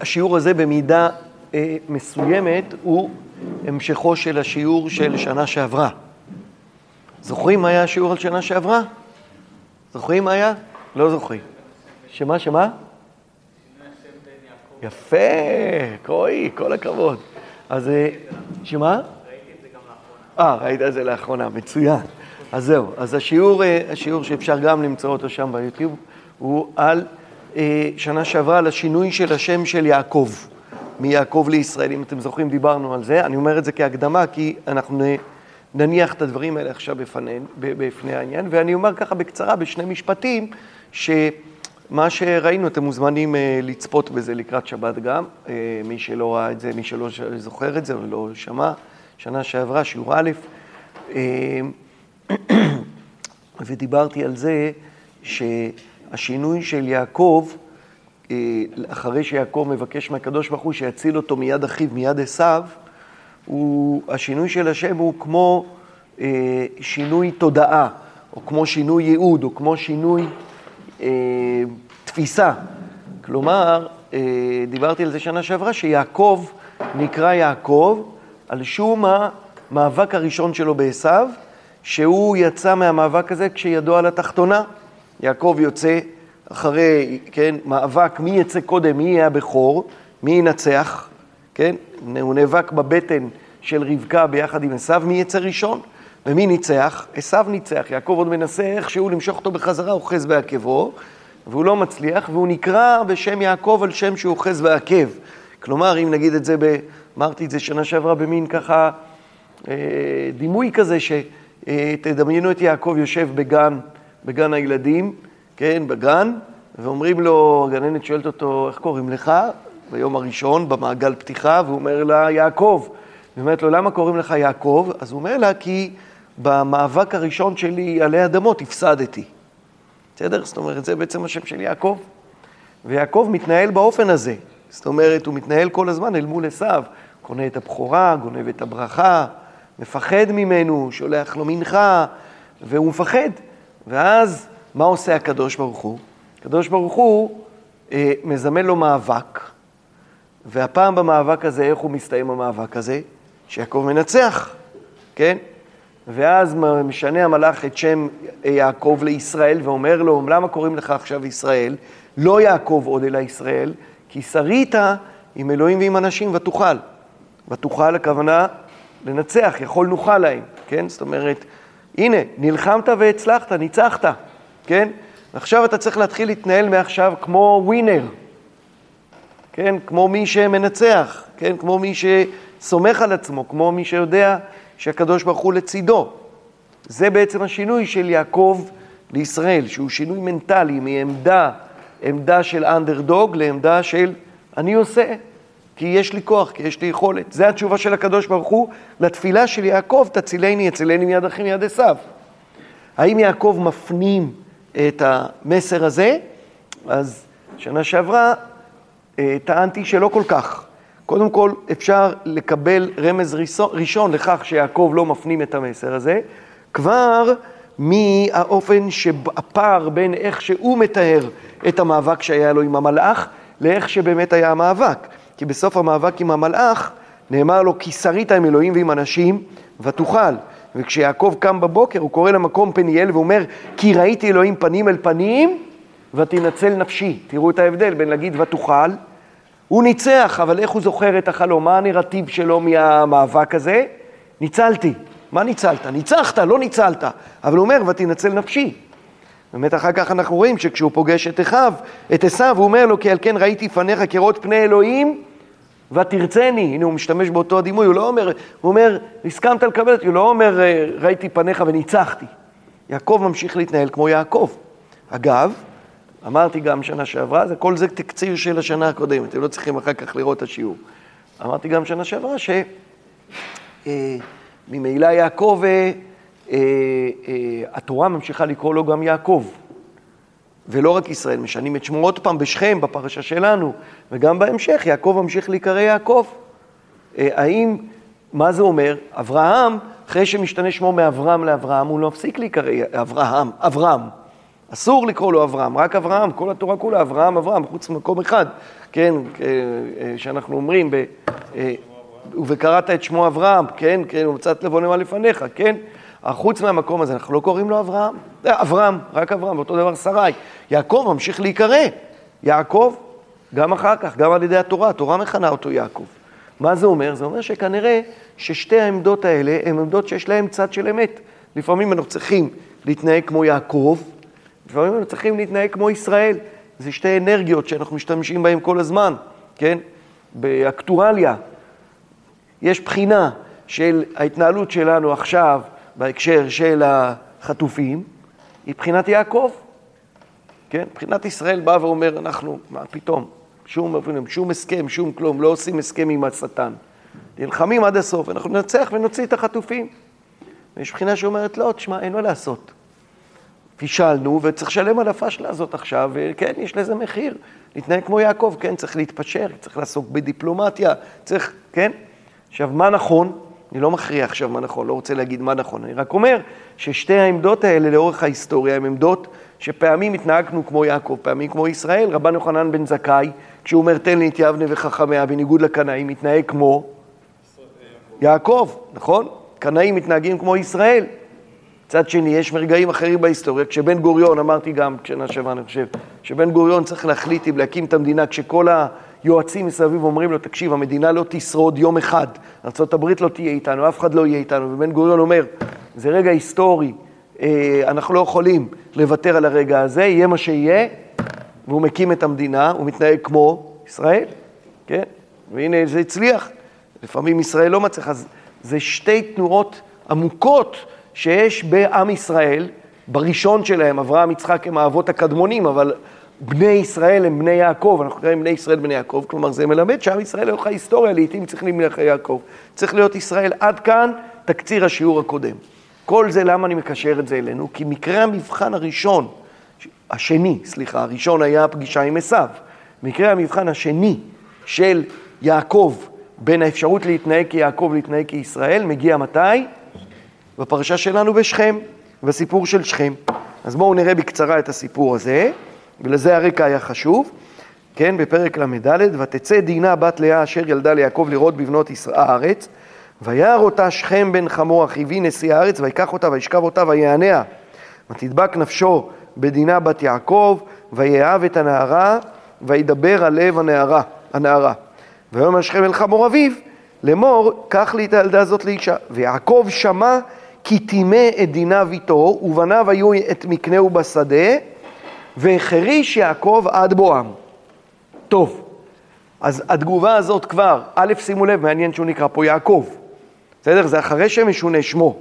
השיעור הזה במידה מסוימת הוא המשכו של השיעור של שנה שעברה. זוכרים מה היה השיעור על שנה שעברה? זוכרים מה היה? לא זוכרים. שמה, שמה? יפה, קרואי, כל הכבוד. אז שמה? ראיתי את זה גם לאחרונה. אה, ראית את זה לאחרונה, מצוין. אז זהו, אז השיעור, השיעור שאפשר גם למצוא אותו שם ביוטיוב, הוא על שנה שעברה, על השינוי של השם של יעקב, מיעקב לישראל. אם אתם זוכרים, דיברנו על זה. אני אומר את זה כהקדמה, כי אנחנו נניח את הדברים האלה עכשיו בפני, בפני העניין. ואני אומר ככה בקצרה, בשני משפטים, שמה שראינו, אתם מוזמנים לצפות בזה לקראת שבת גם. מי שלא ראה את זה, מי שלא זוכר את זה ולא שמע, שנה שעברה, שיעור א', ודיברתי על זה שהשינוי של יעקב, אחרי שיעקב מבקש מהקדוש ברוך הוא שיציל אותו מיד אחיו, מיד עשיו, השינוי של השם הוא כמו אה, שינוי תודעה, או כמו שינוי ייעוד, או כמו שינוי אה, תפיסה. כלומר, אה, דיברתי על זה שנה שעברה, שיעקב נקרא יעקב על שום המאבק הראשון שלו בעשיו, שהוא יצא מהמאבק הזה כשידו על התחתונה. יעקב יוצא אחרי, כן, מאבק מי יצא קודם, מי יהיה הבכור, מי ינצח, כן? הוא נאבק בבטן של רבקה ביחד עם עשיו, מי יצא ראשון ומי ניצח? עשיו ניצח, יעקב עוד מנסה איכשהו למשוך אותו בחזרה, אוחז בעקבו, והוא לא מצליח, והוא נקרא בשם יעקב על שם שהוא אוחז בעקב. כלומר, אם נגיד את זה, ב... אמרתי את זה שנה שעברה במין ככה אה, דימוי כזה, שתדמיינו את יעקב יושב בגן, בגן הילדים, כן, בגן, ואומרים לו, הגננת שואלת אותו, איך קוראים לך? ביום הראשון, במעגל פתיחה, והוא אומר לה, יעקב. היא אומרת לו, למה קוראים לך יעקב? אז הוא אומר לה, כי במאבק הראשון שלי עלי אדמות הפסדתי. בסדר? זאת אומרת, זה בעצם השם של יעקב. ויעקב מתנהל באופן הזה. זאת אומרת, הוא מתנהל כל הזמן אל מול עשיו. קונה את הבכורה, גונב את הברכה, מפחד ממנו, שולח לו מנחה, והוא מפחד. ואז, מה עושה הקדוש ברוך הוא? הקדוש ברוך הוא אה, מזמן לו מאבק, והפעם במאבק הזה, איך הוא מסתיים המאבק הזה? שיעקב מנצח, כן? ואז משנה המלאך את שם יעקב לישראל ואומר לו, למה קוראים לך עכשיו ישראל? לא יעקב עוד אלא ישראל, כי שרית עם אלוהים ועם אנשים ותוכל. ותוכל הכוונה לנצח, יכול נוכל להם, כן? זאת אומרת, הנה, נלחמת והצלחת, ניצחת, כן? עכשיו אתה צריך להתחיל להתנהל מעכשיו כמו ווינר, כן? כמו מי שמנצח, כן? כמו מי שסומך על עצמו, כמו מי שיודע שהקדוש ברוך הוא לצידו. זה בעצם השינוי של יעקב לישראל, שהוא שינוי מנטלי מעמדה, עמדה של אנדרדוג לעמדה של אני עושה, כי יש לי כוח, כי יש לי יכולת. זה התשובה של הקדוש ברוך הוא לתפילה של יעקב, תצילני, יצילני מיד אחים מיד עשיו. האם יעקב מפנים את המסר הזה? אז שנה שעברה אה, טענתי שלא כל כך. קודם כל, אפשר לקבל רמז ראשון לכך שיעקב לא מפנים את המסר הזה, כבר מהאופן שהפער בין איך שהוא מתאר את המאבק שהיה לו עם המלאך, לאיך שבאמת היה המאבק. כי בסוף המאבק עם המלאך, נאמר לו, כי שרית עם אלוהים ועם אנשים, ותוכל. וכשיעקב קם בבוקר, הוא קורא למקום פניאל ואומר, כי ראיתי אלוהים פנים אל פנים, ותנצל נפשי. תראו את ההבדל בין להגיד ותוכל, הוא ניצח, אבל איך הוא זוכר את החלום? מה הנרטיב שלו מהמאבק הזה? ניצלתי. מה ניצלת? ניצחת, לא ניצלת. אבל הוא אומר, ותנצל נפשי. באמת אחר כך אנחנו רואים שכשהוא פוגש את אחיו, את עשיו, הוא אומר לו, כי על כן ראיתי פניך כראות פני אלוהים, ותרצני. הנה הוא משתמש באותו הדימוי, הוא לא אומר, הוא אומר, הסכמת לקבל אותי, הוא לא אומר, ראיתי פניך וניצחתי. יעקב ממשיך להתנהל כמו יעקב. אגב, אמרתי גם שנה שעברה, זה כל זה תקציר של השנה הקודמת, אתם לא צריכים אחר כך לראות את השיעור. אמרתי גם שנה שעברה שממילא אה, יעקב, אה, אה, התורה ממשיכה לקרוא לו גם יעקב. ולא רק ישראל, משנים את שמו עוד פעם בשכם, בפרשה שלנו, וגם בהמשך, יעקב ממשיך להיקרא יעקב. האם, מה זה אומר? אברהם, אחרי שמשתנה שמו מאברהם לאברהם, הוא לא מפסיק להיקרא אברהם, אברהם. אסור לקרוא לו אברהם, רק אברהם, כל התורה כולה אברהם, אברהם, חוץ ממקום אחד, כן, אה, אה, שאנחנו אומרים, ב, אה, וקראת את שמו אברהם, כן, כן, ומצאת לבונמה לפניך, כן, חוץ מהמקום הזה, אנחנו לא קוראים לו אברהם, אברהם, רק אברהם, ואותו דבר שרי. יעקב ממשיך להיקרא, יעקב, גם אחר כך, גם על ידי התורה, התורה מכנה אותו יעקב. מה זה אומר? זה אומר שכנראה ששתי העמדות האלה הן עמדות שיש להן צד של אמת. לפעמים אנחנו צריכים להתנהג כמו יעקב, לפעמים אנחנו צריכים להתנהג כמו ישראל. זה שתי אנרגיות שאנחנו משתמשים בהן כל הזמן, כן? באקטואליה. יש בחינה של ההתנהלות שלנו עכשיו בהקשר של החטופים, היא בחינת יעקב. כן? מבחינת ישראל בא ואומר, אנחנו, מה פתאום? שום, שום הסכם, שום כלום, לא עושים הסכם עם השטן. נלחמים עד הסוף, אנחנו ננצח ונוציא את החטופים. ויש בחינה שאומרת, לא, תשמע, אין מה לעשות. פישלנו וצריך לשלם על הפשלה הזאת עכשיו, וכן, יש לזה מחיר. להתנהג כמו יעקב, כן, צריך להתפשר, צריך לעסוק בדיפלומטיה, צריך, כן? עכשיו, מה נכון? אני לא מכריע עכשיו מה נכון, לא רוצה להגיד מה נכון, אני רק אומר ששתי העמדות האלה לאורך ההיסטוריה הן עמדות שפעמים התנהגנו כמו יעקב, פעמים כמו ישראל. רבן יוחנן בן זכאי, כשהוא אומר תן לי את יבנה וחכמיה, בניגוד לקנאים, מתנהג כמו יעקב, נכון? קנאים מתנהגים כמו ישראל. מצד שני, יש מרגעים אחרים בהיסטוריה, כשבן גוריון, אמרתי גם שנה שעברה, אני חושב, שבן גוריון צריך להחליט אם להקים את המדינה, כשכל היועצים מסביב אומרים לו, תקשיב, המדינה לא תשרוד יום אחד, ארה"ב לא תהיה איתנו, אף אחד לא יהיה איתנו, ובן גוריון אומר, זה רגע היסטורי, אה, אנחנו לא יכולים לוותר על הרגע הזה, יהיה מה שיהיה, והוא מקים את המדינה, הוא מתנהג כמו ישראל, כן? והנה זה הצליח. לפעמים ישראל לא מצליח, אז זה שתי תנועות עמוקות שיש בעם ישראל, בראשון שלהם, אברהם, יצחק הם האבות הקדמונים, אבל בני ישראל הם בני יעקב, אנחנו קוראים בני ישראל בני יעקב, כלומר זה מלמד שעם ישראל לאורך ההיסטוריה לעיתים צריך להמליך יעקב. צריך להיות ישראל עד כאן, תקציר השיעור הקודם. כל זה למה אני מקשר את זה אלינו? כי מקרה המבחן הראשון, השני, סליחה, הראשון היה הפגישה עם עשיו. מקרה המבחן השני של יעקב בין האפשרות להתנהג כיעקב להתנהג כישראל, מגיע מתי? בפרשה שלנו בשכם, בסיפור של שכם. אז בואו נראה בקצרה את הסיפור הזה, ולזה הרקע היה חשוב. כן, בפרק ל"ד, ותצא דינה בת לאה אשר ילדה ליעקב לראות בבנות הארץ, וירא אותה שכם בן חמור אחיו נשיא הארץ, ויקח אותה וישכב אותה ויעניה. ותדבק נפשו בדינה בת יעקב, ויאהב את הנערה, וידבר על לב הנערה. הנערה. ויאמר שכם אל חמור אביו, לאמור, קח לי את הילדה הזאת לאישה. ויעקב שמע כי טימא את דינה ביתו, ובניו היו את מקנהו בשדה, והחריש יעקב עד בואם. טוב, אז התגובה הזאת כבר, א', שימו לב, מעניין שהוא נקרא פה יעקב. בסדר? זה אחרי שמשונה שמו,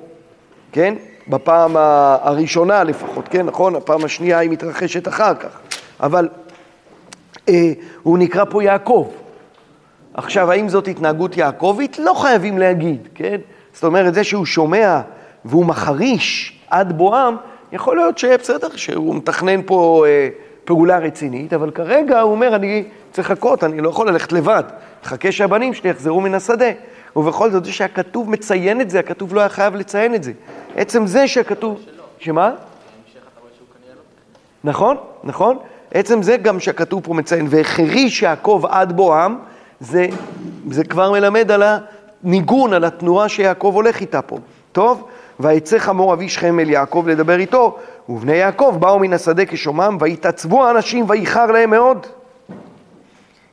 כן? בפעם הראשונה לפחות, כן? נכון? הפעם השנייה היא מתרחשת אחר כך. אבל אה, הוא נקרא פה יעקב. עכשיו, האם זאת התנהגות יעקבית? לא חייבים להגיד, כן? זאת אומרת, זה שהוא שומע והוא מחריש עד בואם, יכול להיות שבסדר, שהוא מתכנן פה אה, פעולה רצינית, אבל כרגע הוא אומר, אני צריך לחכות, אני לא יכול ללכת לבד. חכה שהבנים שלי יחזרו מן השדה. ובכל זאת, זה שהכתוב מציין את זה, הכתוב לא היה חייב לציין את זה. עצם זה שהכתוב... שמה? נכון, נכון. עצם זה גם שהכתוב פה מציין, והחריש יעקב עד בואם, זה, זה כבר מלמד על הניגון, על התנועה שיעקב הולך איתה פה. טוב? ויצא חמור אבי שכם אל יעקב לדבר איתו, ובני יעקב באו מן השדה כשומם, ויתעצבו האנשים ויחר להם מאוד.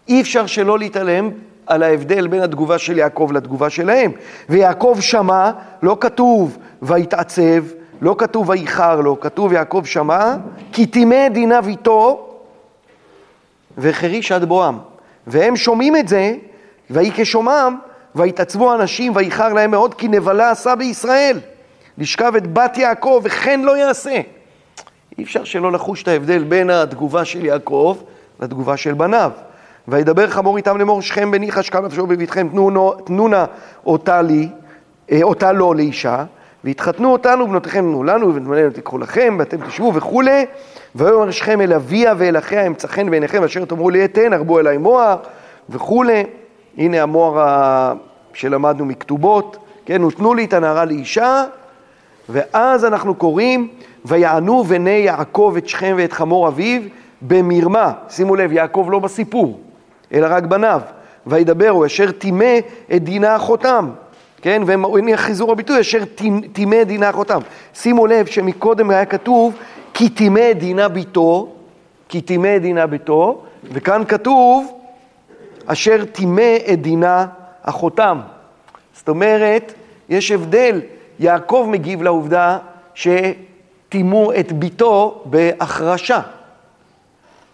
אי אפשר שלא להתעלם על ההבדל בין התגובה של יעקב לתגובה שלהם. ויעקב שמע, לא כתוב ויתעצב, לא כתוב ויחר לו, כתוב יעקב שמע, כי טימא דיניו איתו וחריש עד בואם. והם שומעים את זה, ויהי כשומעם, ויתעצבו אנשים, ויחר להם מאוד, כי נבלה עשה בישראל. לשכב את בת יעקב, וכן לא יעשה. אי אפשר שלא לחוש את ההבדל בין התגובה של יעקב לתגובה של בניו. וידבר חמור איתם לאמור שכם בני חשקה נפשו בביתכם, תנו נא אותה לי, אה, אותה לו לאישה, והתחתנו אותנו, בנותיכם תנו לנו, ובנותינו תיקחו לכם, ואתם תשבו וכולי. ויאמר שכם אל אביה ואל אחיה אמצא חן בעיניכם, אשר תאמרו לי אתן, הרבו אליי מוהר וכולי. הנה המוהר שלמדנו מכתובות, כן, ותנו לי את הנערה לאישה, ואז אנחנו קוראים, ויענו בני יעקב את שכם ואת חמור אביו במרמה. שימו לב, יעקב לא בסיפור, אלא רק בניו. וידברו, אשר טימא את דינה אחותם. כן, והנה חיזור הביטוי, אשר טימא את דינה אחותם. שימו לב שמקודם היה כתוב, כי טימא את דינה ביתו, כי טימא את דינה ביתו, וכאן כתוב, אשר טימא את דינה אחותם. זאת אומרת, יש הבדל. יעקב מגיב לעובדה שטימאו את ביתו בהחרשה.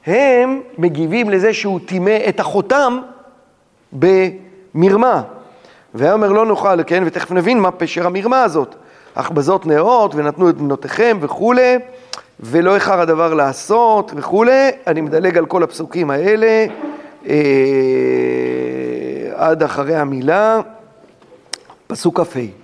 הם מגיבים לזה שהוא טימא את אחותם במרמה. ויאמר לא נאכל, כן, ותכף נבין מה פשר המרמה הזאת. אך בזאת נאות ונתנו את בנותיכם וכולי, ולא איחר הדבר לעשות וכולי. אני מדלג על כל הפסוקים האלה אה, עד אחרי המילה, פסוק כ"ה.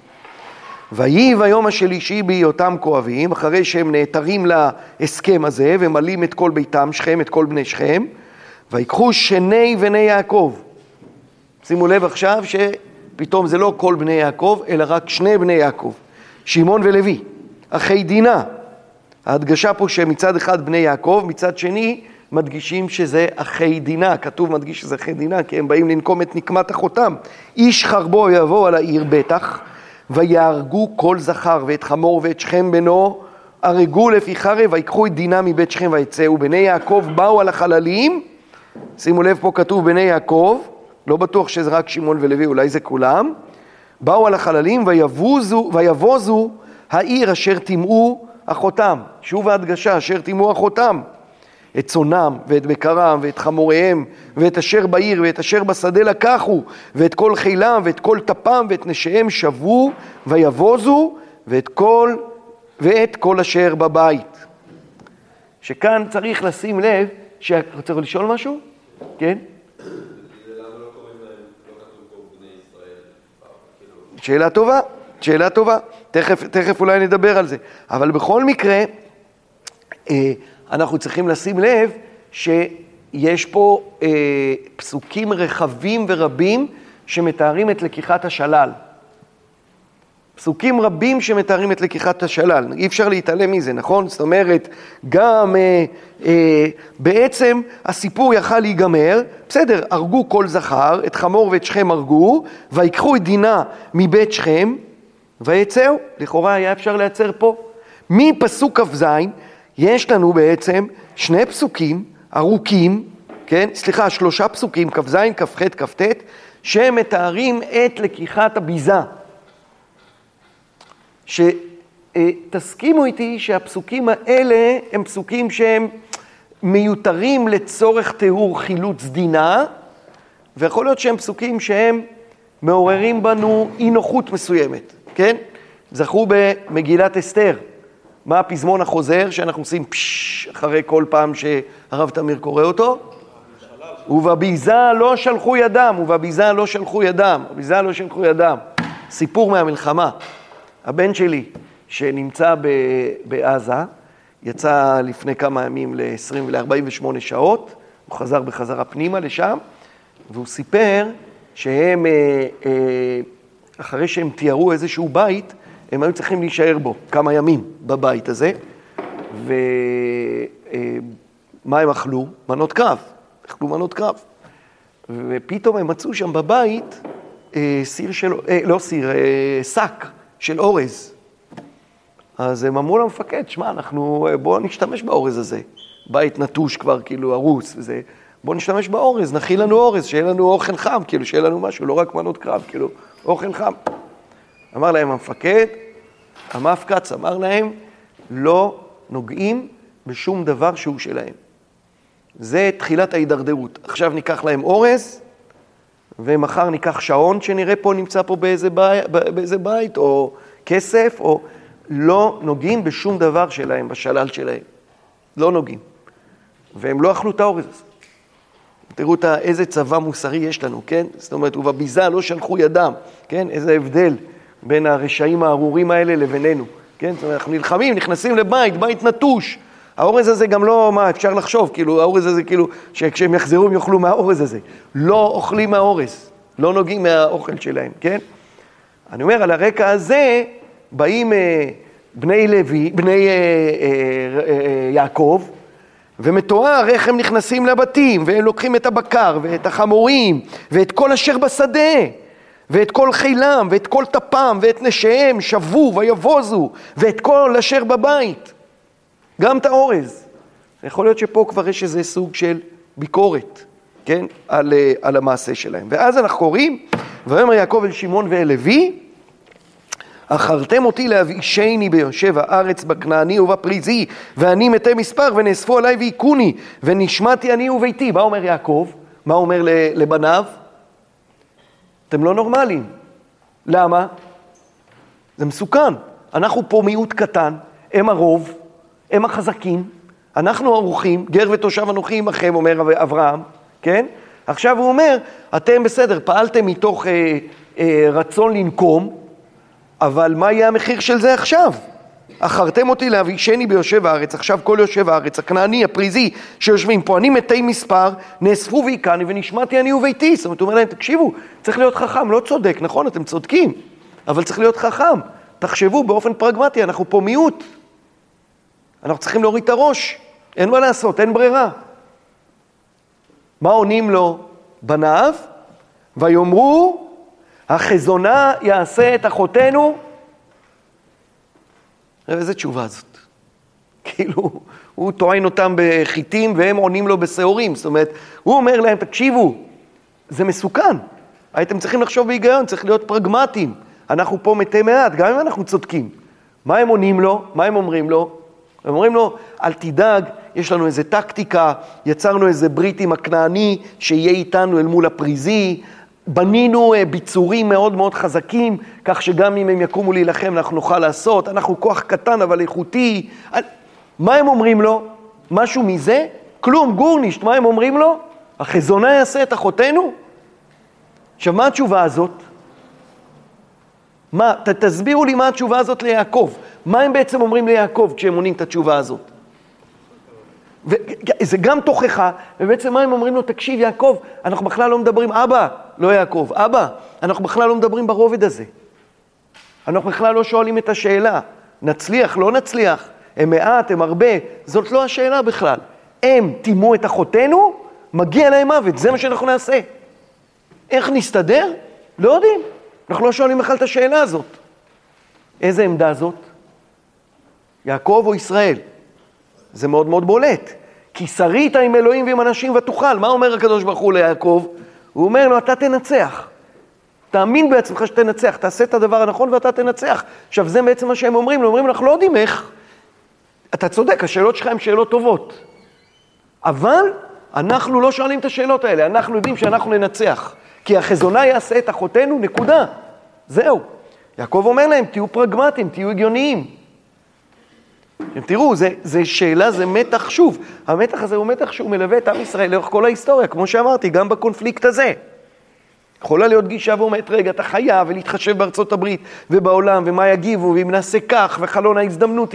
ויהי ביום השלישי בהיותם כואבים, אחרי שהם נעתרים להסכם הזה ומלאים את כל ביתם, שכם, את כל בני שכם, ויקחו שני בני יעקב. שימו לב עכשיו שפתאום זה לא כל בני יעקב, אלא רק שני בני יעקב, שמעון ולוי, אחי דינה. ההדגשה פה שמצד אחד בני יעקב, מצד שני מדגישים שזה אחי דינה, כתוב מדגיש שזה אחי דינה, כי הם באים לנקום את נקמת אחותם. איש חרבו יבוא על העיר בטח, ויהרגו כל זכר ואת חמור ואת שכם בנו, הרגו לפי חרב, ויקחו את דינה מבית שכם ויצאו. בני יעקב באו על החללים, שימו לב פה כתוב בני יעקב, לא בטוח שזה רק שמעון ולוי, אולי זה כולם, באו על החללים ויבוזו, ויבוזו העיר אשר טימאו אחותם. שוב ההדגשה, אשר טימאו אחותם. את צונם ואת בקרם ואת חמוריהם ואת אשר בעיר ואת אשר בשדה לקחו ואת כל חילם ואת כל טפם ואת נשיהם שבו ויבוזו ואת כל, ואת כל אשר בבית. שכאן צריך לשים לב, ש... רוצה לשאול משהו? כן? שאלה טובה, שאלה טובה. תכף, תכף אולי נדבר על זה. אבל בכל מקרה, אה, אנחנו צריכים לשים לב שיש פה אה, פסוקים רחבים ורבים שמתארים את לקיחת השלל. פסוקים רבים שמתארים את לקיחת השלל, אי אפשר להתעלם מזה, נכון? זאת אומרת, גם אה, אה, בעצם הסיפור יכל להיגמר, בסדר, הרגו כל זכר, את חמור ואת שכם הרגו, ויקחו את דינה מבית שכם, ויצאו. לכאורה היה אפשר לייצר פה. מפסוק כ"ז יש לנו בעצם שני פסוקים ארוכים, כן? סליחה, שלושה פסוקים, כ"ז, כ"ח, כ"ט, שמתארים את לקיחת הביזה. שתסכימו איתי שהפסוקים האלה הם פסוקים שהם מיותרים לצורך תיאור חילוץ דינה, ויכול להיות שהם פסוקים שהם מעוררים בנו אי נוחות מסוימת, כן? זכו במגילת אסתר. מה הפזמון החוזר שאנחנו עושים פשש אחרי כל פעם שהרב תמיר קורא אותו? ובביזה לא שלחו ידם, ובביזה לא שלחו ידם, בביזה לא שלחו ידם. סיפור מהמלחמה. הבן שלי, שנמצא בעזה, יצא לפני כמה ימים ל-20 ול-48 שעות, הוא חזר בחזרה פנימה לשם, והוא סיפר שהם, אה, אה, אחרי שהם תיארו איזשהו בית, הם היו צריכים להישאר בו כמה ימים בבית הזה, ומה הם אכלו? מנות קרב, אכלו מנות קרב. ופתאום הם מצאו שם בבית אה, סיר של, אה, לא סיר, אה, שק של אורז. אז הם אמרו למפקד, שמע, אנחנו, בואו נשתמש באורז הזה. בית נטוש כבר, כאילו, הרוס וזה. בואו נשתמש באורז, נכין לנו אורז, שיהיה לנו אוכל חם, כאילו, שיהיה לנו משהו, לא רק מנות קרב, כאילו, אוכל חם. אמר להם המפקד, המפקץ אמר להם, לא נוגעים בשום דבר שהוא שלהם. זה תחילת ההידרדרות. עכשיו ניקח להם אורז, ומחר ניקח שעון שנראה פה, נמצא פה באיזה בית, באיזה בית או כסף, או... לא נוגעים בשום דבר שלהם, בשלל שלהם. לא נוגעים. והם לא אכלו את האורז הזה. תראו איזה צבא מוסרי יש לנו, כן? זאת אומרת, ובביזה לא שלחו ידם, כן? איזה הבדל בין הרשעים הארורים האלה לבינינו, כן? זאת אומרת, אנחנו נלחמים, נכנסים לבית, בית נטוש. האורז הזה גם לא, מה, אפשר לחשוב, כאילו, האורז הזה, כאילו, שכשהם יחזרו הם יאכלו מהאורז הזה. לא אוכלים מהאורז, לא נוגעים מהאוכל שלהם, כן? אני אומר, על הרקע הזה, באים אה, בני לוי, בני אה, אה, אה, יעקב, ומתואר איך הם נכנסים לבתים, והם לוקחים את הבקר, ואת החמורים, ואת כל אשר בשדה, ואת כל חילם, ואת כל טפם, ואת נשיהם, שבו ויבוזו, ואת כל אשר בבית. גם את האורז. יכול להיות שפה כבר יש איזה סוג של ביקורת, כן, על, אה, על המעשה שלהם. ואז אנחנו קוראים, ויאמר יעקב אל שמעון ואל לוי, אחרתם אותי להבישני ביושב הארץ בכנעני ובפריזי, ואני מתי מספר, ונאספו עליי והיכוני, ונשמעתי אני וביתי. מה אומר יעקב? מה אומר לבניו? אתם לא נורמליים. למה? זה מסוכן. אנחנו פה מיעוט קטן, הם הרוב, הם החזקים, אנחנו ערוכים, גר ותושב אנוכי עמכם, אומר אברהם, כן? עכשיו הוא אומר, אתם בסדר, פעלתם מתוך אה, אה, רצון לנקום, אבל מה יהיה המחיר של זה עכשיו? אחרתם אותי להבישני ביושב הארץ, עכשיו כל יושב הארץ, הכנעני, הפריזי, שיושבים פה, אני מתי מספר, נאספו והיכני ונשמעתי אני וביתי. זאת אומרת, הוא אומר להם, תקשיבו, צריך להיות חכם, לא צודק, נכון, אתם צודקים, אבל צריך להיות חכם. תחשבו באופן פרגמטי, אנחנו פה מיעוט. אנחנו צריכים להוריד את הראש, אין מה לעשות, אין ברירה. מה עונים לו בניו? ויאמרו, החזונה יעשה את אחותנו. איזה תשובה זאת? כאילו, הוא טוען אותם בחיטים והם עונים לו בשעורים. זאת אומרת, הוא אומר להם, תקשיבו, זה מסוכן. הייתם צריכים לחשוב בהיגיון, צריך להיות פרגמטיים. אנחנו פה מתי מעט, גם אם אנחנו צודקים. מה הם עונים לו? מה הם אומרים לו? הם אומרים לו, אל תדאג, יש לנו איזה טקטיקה, יצרנו איזה ברית עם הכנעני שיהיה איתנו אל מול הפריזי, בנינו אה, ביצורים מאוד מאוד חזקים, כך שגם אם הם יקומו להילחם אנחנו נוכל לעשות, אנחנו כוח קטן אבל איכותי. מה הם אומרים לו? משהו מזה? כלום, גורנישט, מה הם אומרים לו? החזונה יעשה את אחותנו? עכשיו, מה התשובה הזאת? מה, ת, תסבירו לי מה התשובה הזאת ליעקב. מה הם בעצם אומרים ליעקב כשהם עונים את התשובה הזאת? זה גם תוכחה, ובעצם מה הם אומרים לו, תקשיב יעקב, אנחנו בכלל לא מדברים, אבא, לא יעקב, אבא, אנחנו בכלל לא מדברים ברובד הזה. אנחנו בכלל לא שואלים את השאלה, נצליח, לא נצליח, הם מעט, הם הרבה, זאת לא השאלה בכלל. הם טימאו את אחותינו, מגיע להם מוות, זה מה שאנחנו נעשה. איך נסתדר? לא יודעים. אנחנו לא שואלים בכלל את השאלה הזאת. איזה עמדה זאת? יעקב או ישראל? זה מאוד מאוד בולט. כי שרית עם אלוהים ועם אנשים ותוכל. מה אומר הקדוש ברוך הוא ליעקב? הוא אומר לו, אתה תנצח. תאמין בעצמך שתנצח, תעשה את הדבר הנכון ואתה תנצח. עכשיו, זה בעצם מה שהם אומרים, הם אומרים, אנחנו לא יודעים איך. אתה צודק, השאלות שלך הן שאלות טובות. אבל אנחנו לא שואלים את השאלות האלה, אנחנו יודעים שאנחנו ננצח. כי החזונה יעשה את אחותנו, נקודה. זהו. יעקב אומר להם, תהיו פרגמטיים, תהיו הגיוניים. תראו, זה, זה שאלה, זה מתח, שוב, המתח הזה הוא מתח שהוא מלווה את עם ישראל לאורך כל ההיסטוריה, כמו שאמרתי, גם בקונפליקט הזה. יכולה להיות גישה ואומרת, רגע, אתה חייב ולהתחשב בארצות הברית ובעולם, ומה יגיבו, ואם נעשה כך, וחלון ההזדמנות,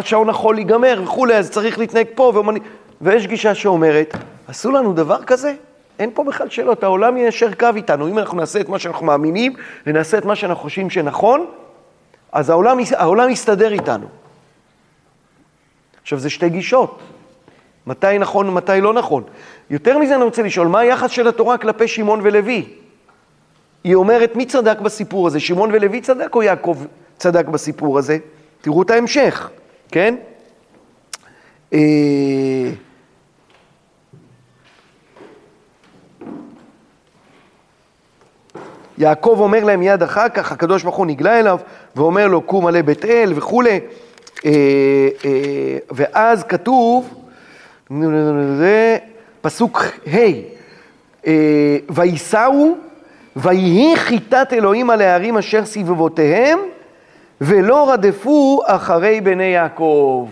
שעון החול ייגמר וכולי, אז צריך להתנהג פה, ואומני... ויש גישה שאומרת, עשו לנו דבר כזה? אין פה בכלל שאלות, העולם יישר קו איתנו. אם אנחנו נעשה את מה שאנחנו מאמינים, ונעשה את מה שאנחנו חושבים שנכון, אז העולם, העולם יסתדר איתנו. עכשיו, זה שתי גישות. מתי נכון ומתי לא נכון. יותר מזה אני רוצה לשאול, מה היחס של התורה כלפי שמעון ולוי? היא אומרת, מי צדק בסיפור הזה? שמעון ולוי צדק או יעקב צדק בסיפור הזה? תראו את ההמשך, כן? אה... יעקב אומר להם מיד אחר כך, הקדוש ברוך הוא נגלה אליו ואומר לו, קום עלי בית אל וכולי. אה, אה, ואז כתוב, זה פסוק ה', אה, וייסעו, ויהי חיטת אלוהים על הערים אשר סביבותיהם, ולא רדפו אחרי בני יעקב.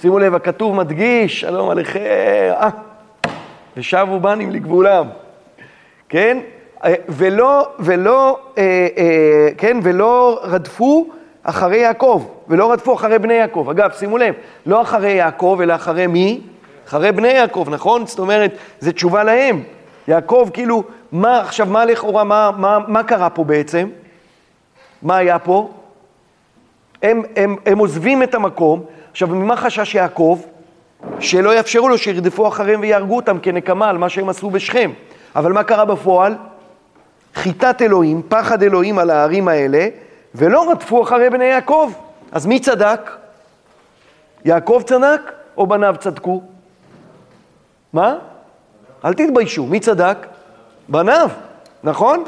שימו לב, הכתוב מדגיש, שלום עליכם, אה, ושבו בנים לגבולם, כן? ולא, ולא, אה, אה, כן, ולא רדפו אחרי יעקב, ולא רדפו אחרי בני יעקב. אגב, שימו לב, לא אחרי יעקב, אלא אחרי מי? אחרי בני יעקב, נכון? זאת אומרת, זו תשובה להם. יעקב, כאילו, מה עכשיו, מה לכאורה, מה, מה, מה קרה פה בעצם? מה היה פה? הם, הם, הם עוזבים את המקום. עכשיו, ממה חשש יעקב? שלא יאפשרו לו שירדפו אחריהם ויהרגו אותם כנקמה על מה שהם עשו בשכם. אבל מה קרה בפועל? חיטת אלוהים, פחד אלוהים על הערים האלה, ולא רדפו אחרי בני יעקב. אז מי צדק? יעקב צדק או בניו צדקו? מה? אל תתביישו, מי צדק? בניו, נכון?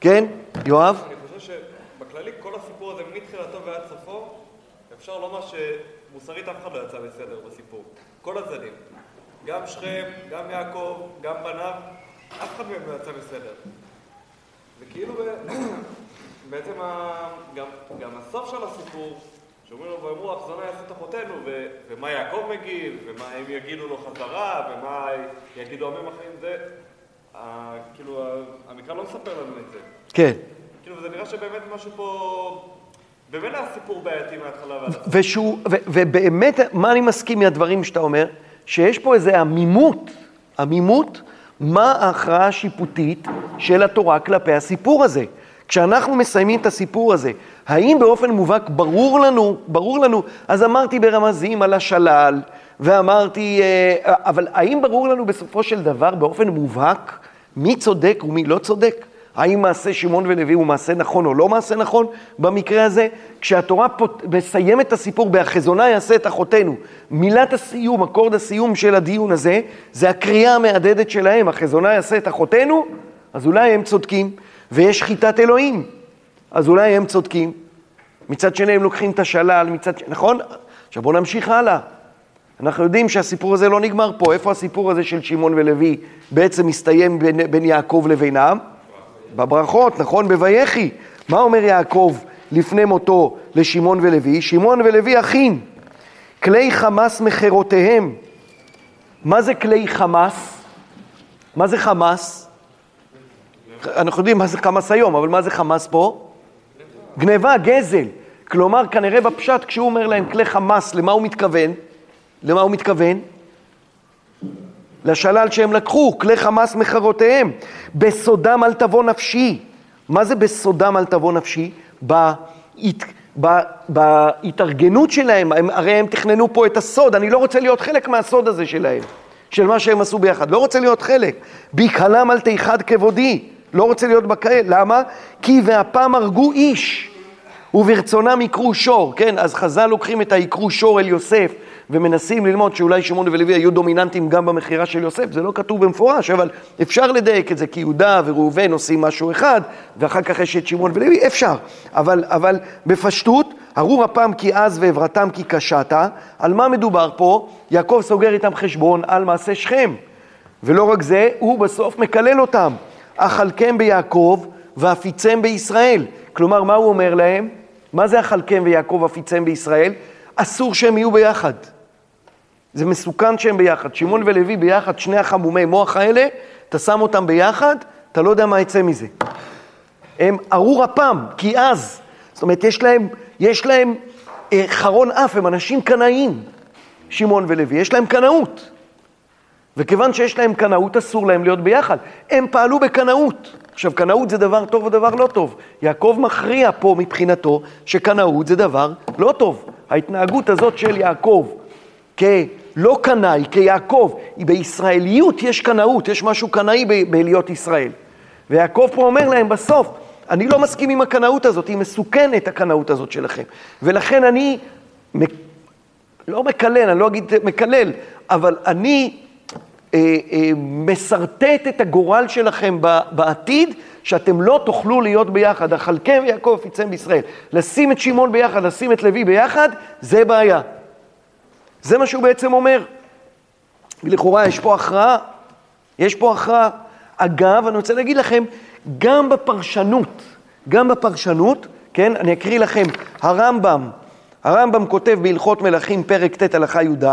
כן, יואב? אני חושב שבכללי כל הסיפור הזה מתחילתו ועד סופו, אפשר לומר שמוסרית אף אחד לא יצא בסדר בסיפור. כל הצדדים. גם שכם, גם יעקב, גם בניו, אף אחד מהם לא יצא בסדר. וכאילו בעצם גם, גם הסוף של הסיפור, שאומרים לו, ואמרו, אחזונה יעשו אחותינו, ומה יעקב מגיב, ומה הם יגידו לו חזרה, ומה יגידו עמים אחרים, זה, כאילו, המקרא לא מספר לנו את זה. כן. כאילו, זה נראה שבאמת משהו פה... באמת היה סיפור בעייתי מההתחלה ועד הסוף. ושהוא, ו, ובאמת, מה אני מסכים מהדברים שאתה אומר? שיש פה איזו עמימות, עמימות, מה ההכרעה השיפוטית של התורה כלפי הסיפור הזה. כשאנחנו מסיימים את הסיפור הזה, האם באופן מובהק ברור לנו, ברור לנו, אז אמרתי ברמזים על השלל, ואמרתי, אה, אבל האם ברור לנו בסופו של דבר באופן מובהק מי צודק ומי לא צודק? האם מעשה שמעון ולוי הוא מעשה נכון או לא מעשה נכון במקרה הזה? כשהתורה פות... מסיימת את הסיפור ב"החזונה יעשה את אחותינו", מילת הסיום, אקורד הסיום של הדיון הזה, זה הקריאה המהדהדת שלהם, החזונה יעשה את אחותינו, אז אולי הם צודקים, ויש חיטת אלוהים, אז אולי הם צודקים. מצד שני הם לוקחים את השלל, מצד שני, נכון? עכשיו בואו נמשיך הלאה. אנחנו יודעים שהסיפור הזה לא נגמר פה. איפה הסיפור הזה של שמעון ולוי בעצם מסתיים בין, בין יעקב לבינם? בברכות, נכון? בויחי. מה אומר יעקב לפני מותו לשמעון ולוי? שמעון ולוי אחים, כלי חמאס מחירותיהם. מה זה כלי חמאס? מה זה חמאס? אנחנו יודעים מה זה חמאס היום, אבל מה זה חמאס פה? גניבה, גזל. כלומר, כנראה בפשט, כשהוא אומר להם כלי חמאס, למה הוא מתכוון? למה הוא מתכוון? לשלל שהם לקחו, כלי חמאס מחרותיהם. בסודם אל תבוא נפשי. מה זה בסודם אל תבוא נפשי? בהת... בה... בהתארגנות שלהם, הם, הרי הם תכננו פה את הסוד, אני לא רוצה להיות חלק מהסוד הזה שלהם, של מה שהם עשו ביחד, לא רוצה להיות חלק. ביקהלם אל תיחד כבודי, לא רוצה להיות בכאל, למה? כי והפעם הרגו איש, וברצונם יקרו שור, כן? אז חז"ל לוקחים את היקרו שור אל יוסף, ומנסים ללמוד שאולי שמעון ולוי היו דומיננטיים גם במכירה של יוסף, זה לא כתוב במפורש, אבל אפשר לדייק את זה, כי יהודה וראובן עושים משהו אחד, ואחר כך יש את שמעון ולוי, אפשר. אבל, אבל בפשטות, ארור הפעם כי עז ועברתם כי קשת, על מה מדובר פה? יעקב סוגר איתם חשבון על מעשה שכם. ולא רק זה, הוא בסוף מקלל אותם. אכלכם ביעקב ואפיצם בישראל. כלומר, מה הוא אומר להם? מה זה אכלכם ויעקב ואפיצם בישראל? אסור שהם יהיו ביחד. זה מסוכן שהם ביחד. שמעון ולוי ביחד, שני החמומי מוח האלה, אתה שם אותם ביחד, אתה לא יודע מה יצא מזה. הם ארור אפם, כי אז. זאת אומרת, יש להם, יש להם אה, חרון אף, הם אנשים קנאיים, שמעון ולוי, יש להם קנאות. וכיוון שיש להם קנאות, אסור להם להיות ביחד. הם פעלו בקנאות. עכשיו, קנאות זה דבר טוב או דבר לא טוב. יעקב מכריע פה מבחינתו שקנאות זה דבר לא טוב. ההתנהגות הזאת של יעקב כלא קנאי, כיעקב, בישראליות יש קנאות, יש משהו קנאי בלהיות ישראל. ויעקב פה אומר להם בסוף, אני לא מסכים עם הקנאות הזאת, היא מסוכנת הקנאות הזאת שלכם. ולכן אני, לא מקלל, אני לא אגיד מקלל, אבל אני משרטט את הגורל שלכם בעתיד, שאתם לא תוכלו להיות ביחד. אכלכם ויעקב יפיצם בישראל. לשים את שמעון ביחד, לשים את לוי ביחד, זה בעיה. זה מה שהוא בעצם אומר. ולכאורה יש פה הכרעה, יש פה הכרעה. אגב, אני רוצה להגיד לכם, גם בפרשנות, גם בפרשנות, כן, אני אקריא לכם, הרמב"ם, הרמב"ם כותב בהלכות מלכים, פרק ט' הלכה י"ד,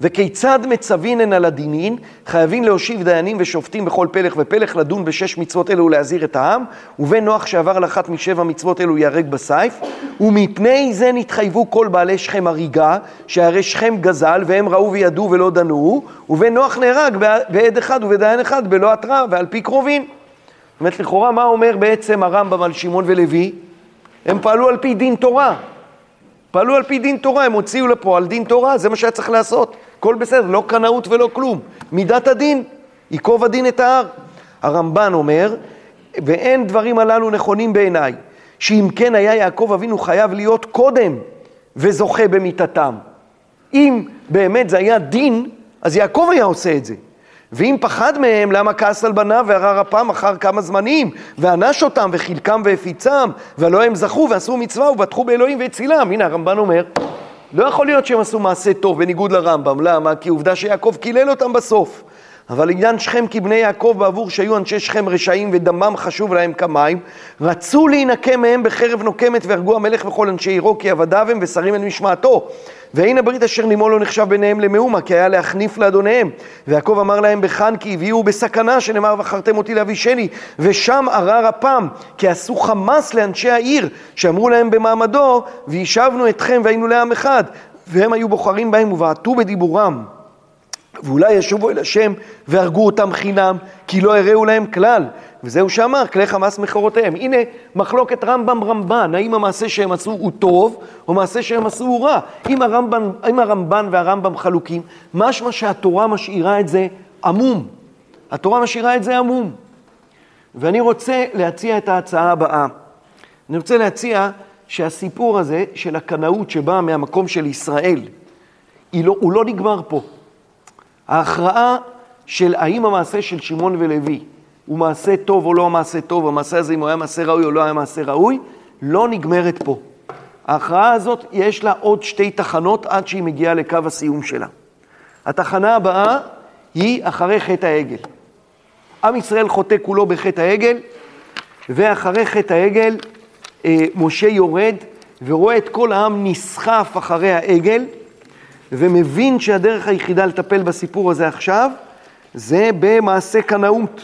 וכיצד מצווינן על הדינין, חייבים להושיב דיינים ושופטים בכל פלך ופלך, לדון בשש מצוות אלו ולהזהיר את העם, ובן נוח שעבר על אחת משבע מצוות אלו ייהרג בסייף, ומפני זה נתחייבו כל בעלי שכם הריגה, שהרי שכם גזל, והם ראו וידעו ולא דנו, ובן נוח נהרג בעד אחד ובדיין אחד בלא התראה ועל פי קרובין. זאת אומרת, לכאורה, מה אומר בעצם הרמב"ם על שמעון ולוי? הם פעלו על פי דין תורה. פעלו על פי דין תורה, הם הוציאו לפועל דין תורה, זה מה שהיה צריך לעשות. הכל בסדר, לא קנאות ולא כלום. מידת הדין, ייקוב הדין את ההר. הרמב"ן אומר, ואין דברים הללו נכונים בעיניי, שאם כן היה יעקב אבינו חייב להיות קודם וזוכה במיתתם. אם באמת זה היה דין, אז יעקב היה עושה את זה. ואם פחד מהם, למה כעס על בניו וערר אפם אחר כמה זמנים, וענש אותם וחילקם והפיצם, והלא הם זכו ועשו מצווה ובטחו באלוהים והצילם. הנה הרמב"ן אומר, לא יכול להיות שהם עשו מעשה טוב בניגוד לרמב"ם, למה? כי עובדה שיעקב קילל אותם בסוף. אבל עניין שכם כבני יעקב בעבור שהיו אנשי שכם רשעים ודמם חשוב להם כמים, רצו להינקם מהם בחרב נוקמת והרגו המלך וכל אנשי עירו כי עבדיו הם ושרים את משמעתו. והנה הברית אשר נימו לא נחשב ביניהם למאומה, כי היה להחניף לאדוניהם. ויעקב אמר להם בחן כי הביאו בסכנה, שנאמר וחרתם אותי לאבישני, ושם ערר אפם, כי עשו חמס לאנשי העיר, שאמרו להם במעמדו, וישבנו אתכם והיינו לעם אחד. והם היו בוחרים בהם ובעטו בדיבורם. ואולי ישובו אל השם והרגו אותם חינם, כי לא הראו להם כלל. וזהו שאמר, כלי חמאס מכורותיהם. הנה מחלוקת רמב"ם רמב"ן, האם המעשה שהם עשו הוא טוב, או מעשה שהם עשו הוא רע. אם הרמב"ן, אם הרמב"ן והרמב"ם חלוקים, משמע שהתורה משאירה את זה עמום. התורה משאירה את זה עמום. ואני רוצה להציע את ההצעה הבאה. אני רוצה להציע שהסיפור הזה של הקנאות שבאה מהמקום של ישראל, לא, הוא לא נגמר פה. ההכרעה של האם המעשה של שמעון ולוי הוא מעשה טוב או לא מעשה טוב, המעשה הזה אם הוא היה מעשה ראוי או לא היה מעשה ראוי, לא נגמרת פה. ההכרעה הזאת, יש לה עוד שתי תחנות עד שהיא מגיעה לקו הסיום שלה. התחנה הבאה היא אחרי חטא העגל. עם ישראל חוטא כולו בחטא העגל, ואחרי חטא העגל אה, משה יורד ורואה את כל העם נסחף אחרי העגל, ומבין שהדרך היחידה לטפל בסיפור הזה עכשיו, זה במעשה קנאות.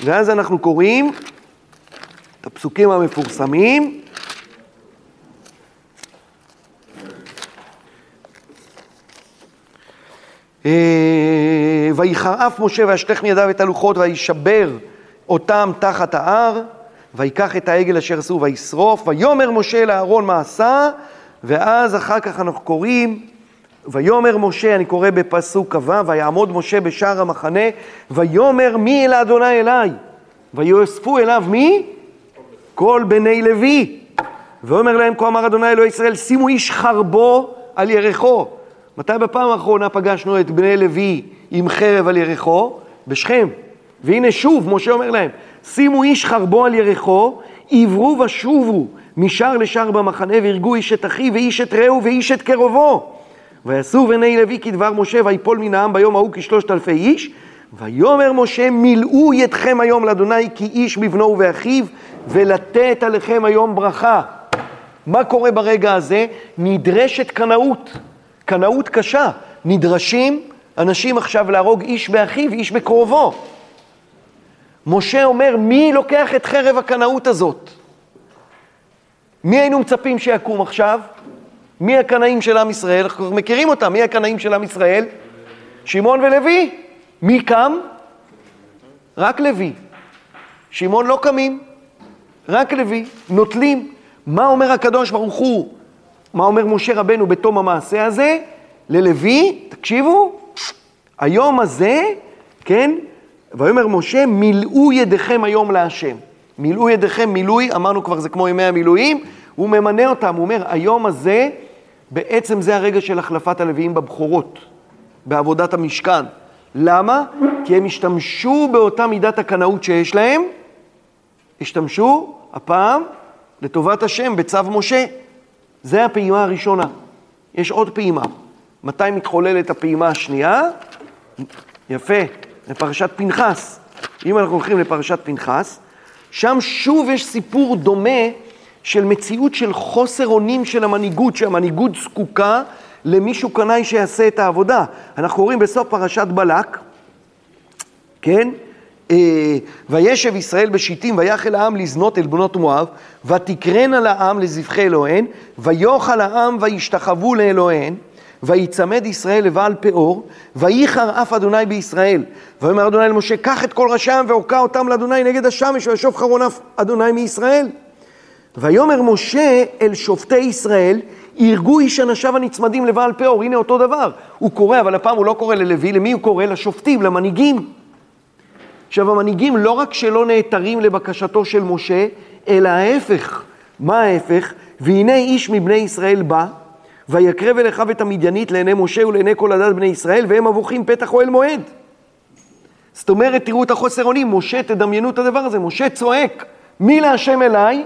ואז אנחנו קוראים את הפסוקים המפורסמים. אה, ויחרף משה וישתך מידיו את הלוחות וישבר אותם תחת ההר, ויקח את העגל אשר עשו וישרוף, ויאמר משה לאהרון מה עשה, ואז אחר כך אנחנו קוראים ויאמר משה, אני קורא בפסוק כ"ו, ויעמוד משה בשער המחנה, ויאמר מי אל אדוני אליי? ויאספו אליו מי? כל בני לוי. ואומר להם, כה אמר אדוני אלוהי ישראל, שימו איש חרבו על ירחו. מתי בפעם האחרונה פגשנו את בני לוי עם חרב על ירחו? בשכם. והנה שוב, משה אומר להם, שימו איש חרבו על ירחו, עברו ושובו משער לשער במחנה, והרגו איש את אחיו ואיש את רעהו ואיש את קרובו. ויעשו בני לוי כדבר משה, ויפול מן העם ביום ההוא כשלושת אלפי איש. ויאמר משה, מילאו ידכם היום לאדוני כי איש בבנו ובאחיו, ולתת עליכם היום ברכה. מה קורה ברגע הזה? נדרשת קנאות, קנאות קשה. נדרשים אנשים עכשיו להרוג איש באחיו, איש בקרובו. משה אומר, מי לוקח את חרב הקנאות הזאת? מי היינו מצפים שיקום עכשיו? מי הקנאים של עם ישראל? אנחנו מכירים אותם, מי הקנאים של עם ישראל? שמעון ולוי. מי קם? רק לוי. שמעון לא קמים, רק לוי. נוטלים. מה אומר הקדוש ברוך הוא? מה אומר משה רבנו בתום המעשה הזה? ללוי, תקשיבו, היום הזה, כן, ויאמר משה, מילאו ידיכם היום להשם. מילאו ידיכם מילוי, אמרנו כבר זה כמו ימי המילואים, הוא ממנה אותם, הוא אומר, היום הזה, בעצם זה הרגע של החלפת הלוויים בבכורות, בעבודת המשכן. למה? כי הם השתמשו באותה מידת הקנאות שיש להם, השתמשו הפעם לטובת השם בצו משה. זה הפעימה הראשונה. יש עוד פעימה. מתי מתחוללת הפעימה השנייה? יפה, לפרשת פנחס. אם אנחנו הולכים לפרשת פנחס, שם שוב יש סיפור דומה של מציאות של חוסר אונים של המנהיגות, שהמנהיגות זקוקה למישהו קנאי שיעשה את העבודה. אנחנו רואים בסוף פרשת בלק, כן? אה, וישב ישראל בשיטים, ויחל העם לזנות אל בנות מואב, ותקרן על העם לזבחי אלוהיהן, ויאכל העם וישתחוו לאלוהיהן, ויצמד ישראל לבעל פאור, וייחר אף אדוני בישראל. ויאמר אדוני למשה, קח את כל ראשי העם והוקע אותם לאדוני נגד השמש, וישוב חרון אף אדוני מישראל. ויאמר משה אל שופטי ישראל, ירגו איש אנשיו הנצמדים לבעל פאור. הנה אותו דבר. הוא קורא, אבל הפעם הוא לא קורא ללוי, למי הוא קורא? לשופטים, למנהיגים. עכשיו, המנהיגים לא רק שלא נעתרים לבקשתו של משה, אלא ההפך. מה ההפך? והנה איש מבני ישראל בא, ויקרב אל אחיו את המדיינית לעיני משה ולעיני כל עדת בני ישראל, והם אבוכים פתח אוהל מועד. זאת אומרת, תראו את החוסר אונים, משה, תדמיינו את הדבר הזה, משה צועק, מי להשם אליי?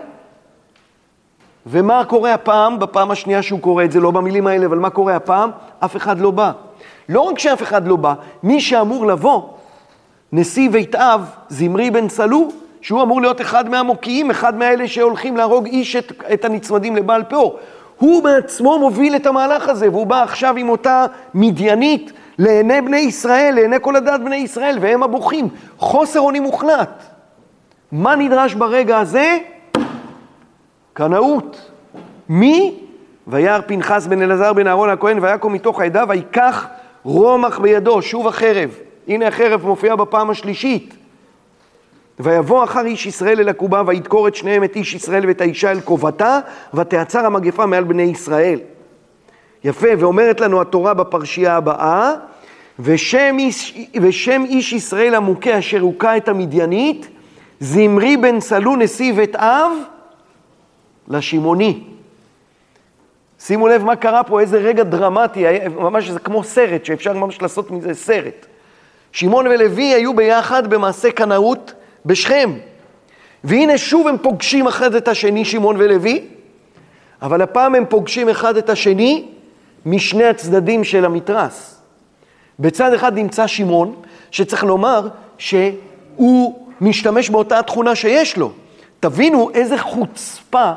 ומה קורה הפעם, בפעם השנייה שהוא קורא את זה, לא במילים האלה, אבל מה קורה הפעם? אף אחד לא בא. לא רק שאף אחד לא בא, מי שאמור לבוא, נשיא בית אב, זמרי בן סלו, שהוא אמור להיות אחד מהמוקיעים, אחד מאלה שהולכים להרוג איש את, את הנצמדים לבעל פאור. הוא בעצמו מוביל את המהלך הזה, והוא בא עכשיו עם אותה מדיינית לעיני בני ישראל, לעיני כל הדת בני ישראל, והם הבוכים. חוסר אונים מוחלט. מה נדרש ברגע הזה? קנאות. מי? וירא פנחס בן אלעזר בן אהרון הכהן ויקום מתוך העדה ויקח רומח בידו, שוב החרב. הנה החרב מופיעה בפעם השלישית. ויבוא אחר איש ישראל אל הקובה וידקור את שניהם את איש ישראל ואת האישה אל קובתה ותעצר המגפה מעל בני ישראל. יפה, ואומרת לנו התורה בפרשייה הבאה, ושם איש, ושם איש ישראל המוכה אשר הוכה את המדיינית, זמרי בן סלו נשיא בית אב לשמעוני. שימו לב מה קרה פה, איזה רגע דרמטי, ממש זה כמו סרט, שאפשר ממש לעשות מזה סרט. שמעון ולוי היו ביחד במעשה קנאות בשכם. והנה שוב הם פוגשים אחד את השני, שמעון ולוי, אבל הפעם הם פוגשים אחד את השני משני הצדדים של המתרס. בצד אחד נמצא שמעון, שצריך לומר שהוא משתמש באותה תכונה שיש לו. תבינו איזה חוצפה,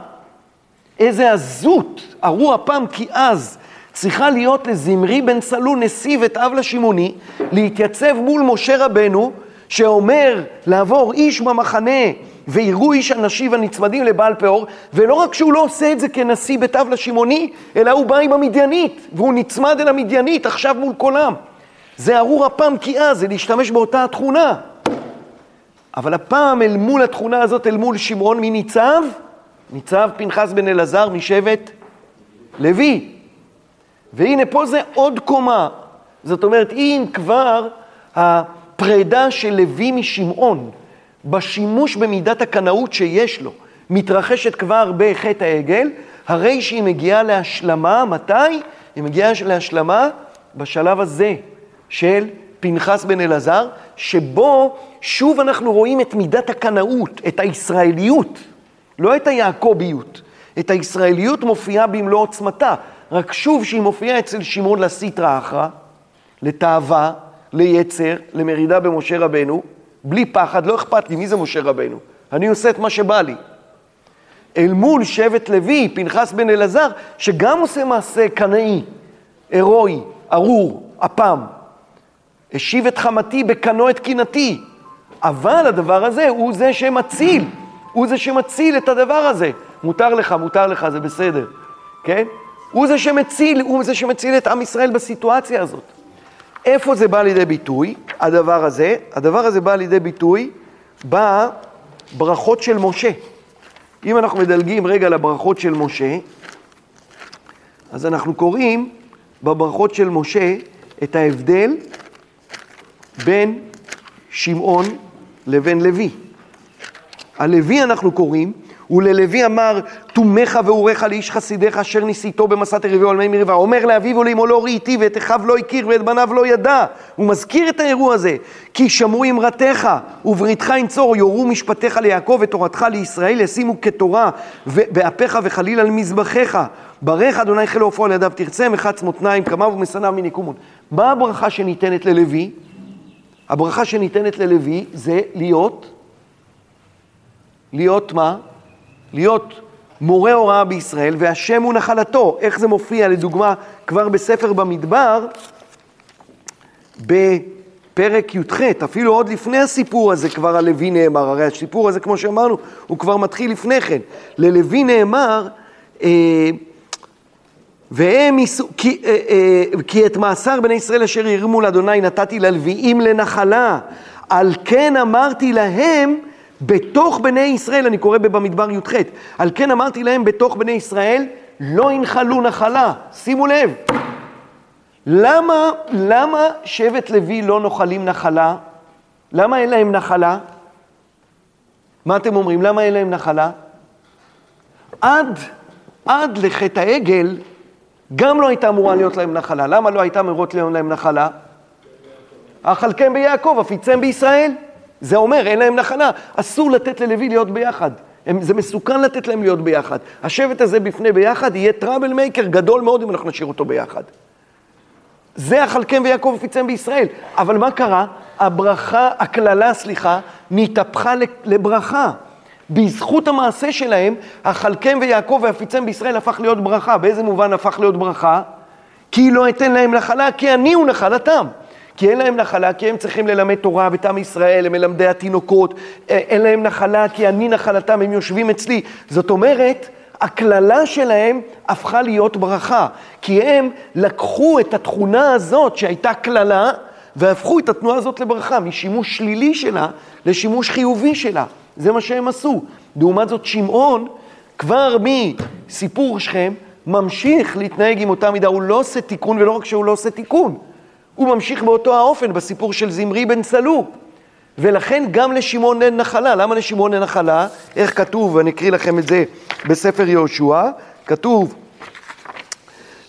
איזה עזות, ארו הפעם כי אז צריכה להיות לזמרי בן סלול, נשיא ואת אב לשמעוני, להתייצב מול משה רבנו, שאומר לעבור איש במחנה ויראו איש הנשיב הנצמדים לבעל פאור, ולא רק שהוא לא עושה את זה כנשיא בית אב לשמעוני, אלא הוא בא עם המדיינית, והוא נצמד אל המדיינית עכשיו מול כולם. זה ארור הפעם כי אז, זה להשתמש באותה התכונה. אבל הפעם אל מול התכונה הזאת, אל מול שמעון, מי ניצב? ניצב פנחס בן אלעזר משבט לוי. והנה פה זה עוד קומה. זאת אומרת, אם כבר הפרידה של לוי משמעון, בשימוש במידת הקנאות שיש לו, מתרחשת כבר בחטא העגל, הרי שהיא מגיעה להשלמה, מתי? היא מגיעה להשלמה בשלב הזה של פנחס בן אלעזר, שבו שוב אנחנו רואים את מידת הקנאות, את הישראליות, לא את היעקוביות. את הישראליות מופיעה במלוא עוצמתה, רק שוב שהיא מופיעה אצל שמעון לסיטרא אחרא, לתאווה, ליצר, למרידה במשה רבנו, בלי פחד, לא אכפת לי, מי זה משה רבנו? אני עושה את מה שבא לי. אל מול שבט לוי, פנחס בן אלעזר, שגם עושה מעשה קנאי, הירואי, ארור, אפם. השיב את חמתי בקנו את קינתי. אבל הדבר הזה הוא זה שמציל, הוא זה שמציל את הדבר הזה. מותר לך, מותר לך, זה בסדר, כן? הוא זה שמציל, הוא זה שמציל את עם ישראל בסיטואציה הזאת. איפה זה בא לידי ביטוי, הדבר הזה? הדבר הזה בא לידי ביטוי בברכות של משה. אם אנחנו מדלגים רגע לברכות של משה, אז אנחנו קוראים בברכות של משה את ההבדל בין שמעון לבין לוי. הלוי אנחנו קוראים, וללוי אמר, תומך ואורך לאיש חסידיך אשר ניסיתו במסע תריבו על מי מריבה. אומר לאביו ולאמו לא ראיתי ואת אחיו לא הכיר ואת בניו לא ידע. הוא מזכיר את האירוע הזה. כי שמעו אמרתך ובריתך ינצור, יורו משפטיך ליעקב ותורתך לישראל, ישימו כתורה באפיך וחליל על מזבחיך. ברך אדוני חיל עופו על ידיו תרצה, מחץ מותניים, קמיו ומשנאיו מניקומון. מה הברכה שניתנת ללוי? הברכה שניתנת ללוי זה להיות, להיות מה? להיות מורה הוראה בישראל, והשם הוא נחלתו. איך זה מופיע, לדוגמה, כבר בספר במדבר, בפרק י"ח, אפילו עוד לפני הסיפור הזה כבר על לוי נאמר, הרי הסיפור הזה, כמו שאמרנו, הוא כבר מתחיל לפני כן. ללוי נאמר, אה, והם יישאו, כי, אה, אה, כי את מאסר בני ישראל אשר ירמו לאדוני נתתי ללוויים לנחלה, על כן אמרתי להם, בתוך בני ישראל, אני קורא במדבר י"ח, על כן אמרתי להם, בתוך בני ישראל לא ינחלו נחלה. שימו לב, למה, למה שבט לוי לא נוחלים נחלה? למה אין להם נחלה? מה אתם אומרים? למה אין להם נחלה? עד, עד לחטא העגל, גם לא הייתה אמורה להיות להם נחלה. למה לא הייתה אמורה להיות להם נחלה? אכלכם ביעקב, אפיצם בישראל. זה אומר, אין להם נחלה. אסור לתת ללוי להיות ביחד. הם, זה מסוכן לתת להם להיות ביחד. השבט הזה בפני ביחד יהיה טראבל מייקר גדול מאוד אם אנחנו נשאיר אותו ביחד. זה אכלכם ויעקב אפיצם בישראל. אבל מה קרה? הברכה, הקללה, סליחה, נתהפכה לברכה. בזכות המעשה שלהם, אכלכם ויעקב ואפיצם בישראל הפך להיות ברכה. באיזה מובן הפך להיות ברכה? כי לא אתן להם נחלה, כי אני הוא נחלתם. כי אין להם נחלה, כי הם צריכים ללמד תורה בתם ישראל, הם מלמדי התינוקות, אה, אין להם נחלה, כי אני נחלתם, הם יושבים אצלי. זאת אומרת, הקללה שלהם הפכה להיות ברכה, כי הם לקחו את התכונה הזאת שהייתה קללה, והפכו את התנועה הזאת לברכה, משימוש שלילי שלה לשימוש חיובי שלה. זה מה שהם עשו. לעומת זאת, שמעון, כבר מסיפור שכם, ממשיך להתנהג עם אותה מידה. הוא לא עושה תיקון, ולא רק שהוא לא עושה תיקון, הוא ממשיך באותו האופן בסיפור של זמרי בן צלו. ולכן גם לשמעון אין נחלה. למה לשמעון אין נחלה? איך כתוב, ואני אקריא לכם את זה בספר יהושע, כתוב,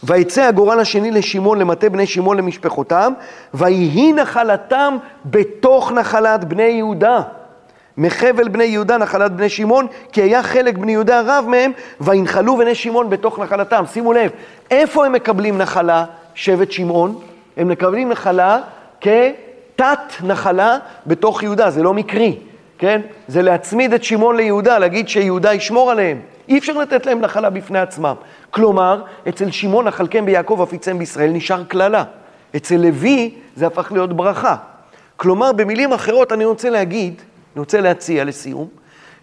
ויצא הגורל השני לשמעון למטה בני שמעון למשפחותם, ויהי נחלתם בתוך נחלת בני יהודה. מחבל בני יהודה נחלת בני שמעון, כי היה חלק בני יהודה רב מהם, וינחלו בני שמעון בתוך נחלתם. שימו לב, איפה הם מקבלים נחלה, שבט שמעון? הם מקבלים נחלה כתת נחלה בתוך יהודה, זה לא מקרי, כן? זה להצמיד את שמעון ליהודה, להגיד שיהודה ישמור עליהם. אי אפשר לתת להם נחלה בפני עצמם. כלומר, אצל שמעון אכלכם ביעקב אפיצם בישראל נשאר קללה. אצל לוי זה הפך להיות ברכה. כלומר, במילים אחרות אני רוצה להגיד, אני רוצה להציע לסיום,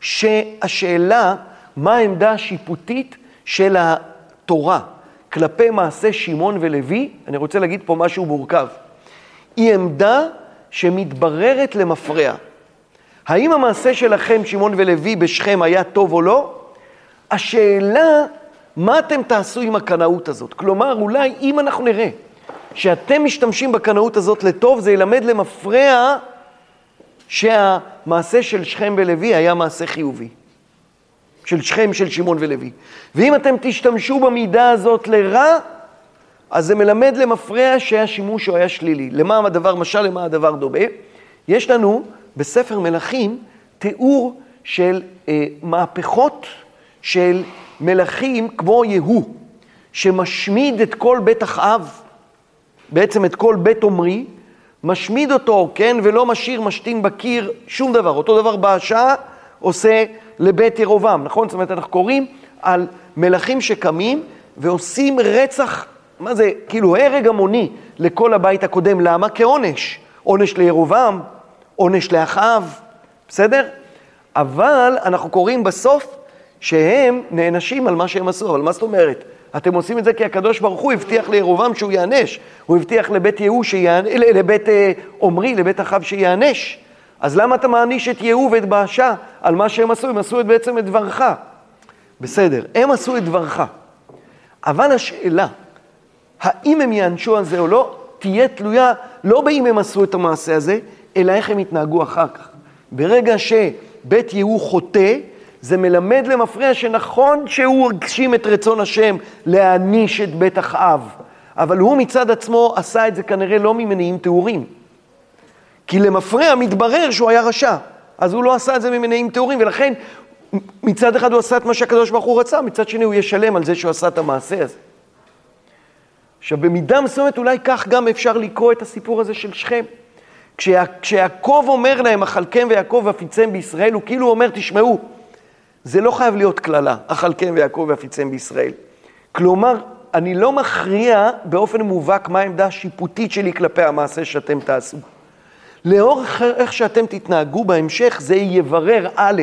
שהשאלה מה העמדה השיפוטית של התורה כלפי מעשה שמעון ולוי, אני רוצה להגיד פה משהו מורכב. היא עמדה שמתבררת למפרע. האם המעשה שלכם, שמעון ולוי, בשכם היה טוב או לא? השאלה, מה אתם תעשו עם הקנאות הזאת? כלומר, אולי אם אנחנו נראה שאתם משתמשים בקנאות הזאת לטוב, זה ילמד למפרע שהמעשה של שכם ולוי היה מעשה חיובי. של שכם, של שמעון ולוי. ואם אתם תשתמשו במידה הזאת לרע, אז זה מלמד למפרע שהשימוש הוא היה שלילי. למה הדבר משל, למה הדבר דומה? יש לנו בספר מלכים תיאור של אה, מהפכות של מלכים כמו יהוא, שמשמיד את כל בית אחאב, בעצם את כל בית עומרי, משמיד אותו, כן, ולא משאיר משתין בקיר שום דבר. אותו דבר באשה עושה לבית ירובעם, נכון? זאת אומרת, אנחנו קוראים על מלכים שקמים ועושים רצח, מה זה, כאילו הרג המוני לכל הבית הקודם. למה? כעונש. עונש לירובעם, עונש לאחאב, בסדר? אבל אנחנו קוראים בסוף שהם נענשים על מה שהם עשו. אבל מה זאת אומרת? אתם עושים את זה כי הקדוש ברוך הוא הבטיח לירובעם שהוא יענש. הוא הבטיח לבית יהוא שיענש, לבית אה, עומרי, לבית אחאב שיענש. אז למה אתה מעניש את יהוא ואת באשה על מה שהם עשו? הם עשו את בעצם את דברך. בסדר, הם עשו את דברך. אבל השאלה, האם הם יענשו על זה או לא, תהיה תלויה לא באם הם עשו את המעשה הזה, אלא איך הם יתנהגו אחר כך. ברגע שבית יהוא חוטא, זה מלמד למפרע שנכון שהוא הגשים את רצון השם להעניש את בית אחאב, אבל הוא מצד עצמו עשה את זה כנראה לא ממניעים טהורים. כי למפרע מתברר שהוא היה רשע, אז הוא לא עשה את זה ממניעים טהורים, ולכן מצד אחד הוא עשה את מה שהקדוש ברוך הוא רצה, מצד שני הוא ישלם על זה שהוא עשה את המעשה הזה. עכשיו, במידה מסוימת אולי כך גם אפשר לקרוא את הסיפור הזה של שכם. כשה, כשיעקב אומר להם, אכלכם ויעקב ואפיצם בישראל, הוא כאילו אומר, תשמעו, זה לא חייב להיות קללה, אכלכם ויעקב ואפיצם בישראל. כלומר, אני לא מכריע באופן מובהק מה העמדה השיפוטית שלי כלפי המעשה שאתם תעשו. לאורך איך שאתם תתנהגו בהמשך, זה יברר א',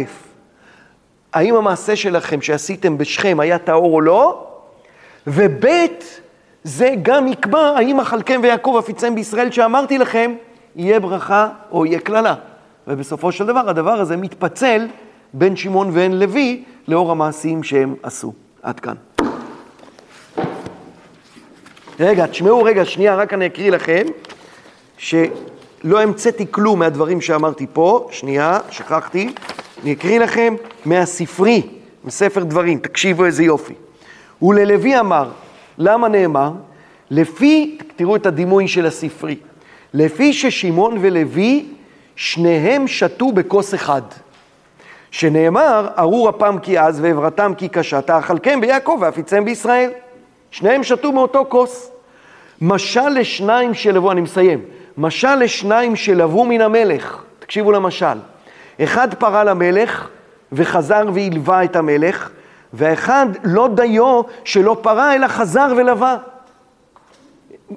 האם המעשה שלכם שעשיתם בשכם היה טהור או לא, וב', זה גם יקבע האם אכלכם ויעקב אפיצם בישראל שאמרתי לכם, יהיה ברכה או יהיה קללה. ובסופו של דבר הדבר הזה מתפצל בין שמעון ואין לוי לאור המעשים שהם עשו. עד כאן. רגע, תשמעו רגע, שנייה, רק אני אקריא לכם, שלא המצאתי כלום מהדברים שאמרתי פה, שנייה, שכחתי, אני אקריא לכם מהספרי, מספר דברים, תקשיבו איזה יופי. וללוי אמר, למה נאמר? לפי, תראו את הדימוי של הספרי, לפי ששמעון ולוי, שניהם שתו בכוס אחד. שנאמר, ארור אפם כי עז ועברתם כי קשה, תאכלכם ביעקב ואפיצם בישראל. שניהם שתו מאותו כוס. משל לשניים שלבו, אני מסיים, משל לשניים שלבו מן המלך, תקשיבו למשל. אחד פרה למלך וחזר והלווה את המלך, והאחד לא דיו שלא פרה אלא חזר ולווה.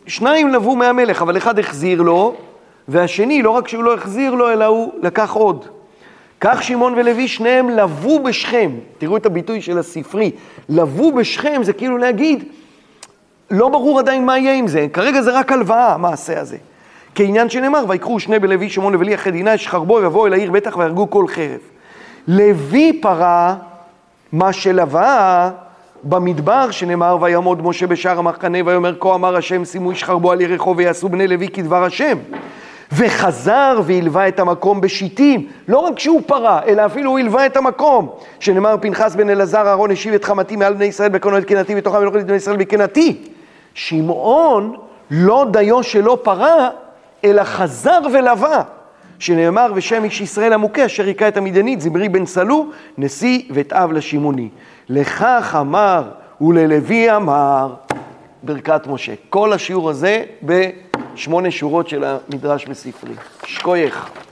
שניים לבו מהמלך, אבל אחד החזיר לו, והשני, לא רק שהוא לא החזיר לו, אלא הוא לקח עוד. כך שמעון ולוי, שניהם לבו בשכם. תראו את הביטוי של הספרי. לבו בשכם זה כאילו להגיד, לא ברור עדיין מה יהיה עם זה, כרגע זה רק הלוואה, המעשה הזה. כעניין שנאמר, ויקחו שני בלוי, שמעון ולוי, אחרי דינה, יש חרבו, יבואו אל העיר בטח ויהרגו כל חרב. לוי פרה, מה שלווה במדבר, שנאמר, ויעמוד משה בשער המחנה, ויאמר כה אמר השם, שימו איש חרבו על ירחו ויעשו בני לוי כדבר השם. וחזר והלווה את המקום בשיטים, לא רק שהוא פרה, אלא אפילו הוא הלווה את המקום, שנאמר פנחס בן אלעזר אהרון השיב את חמתי מעל בני ישראל בקונו את קנאתי ותוכם ולאכול את בני ישראל בקנאתי. שמעון לא דיו שלא פרה, אלא חזר ולווה, שנאמר ושם איש ישראל המוכה אשר היכה את המדינית, זמרי בן סלו, נשיא ואת אב לשמעוני. לכך אמר וללוי אמר ברכת משה. כל השיעור הזה בשמונה שורות של המדרש בספרי. שקוייך.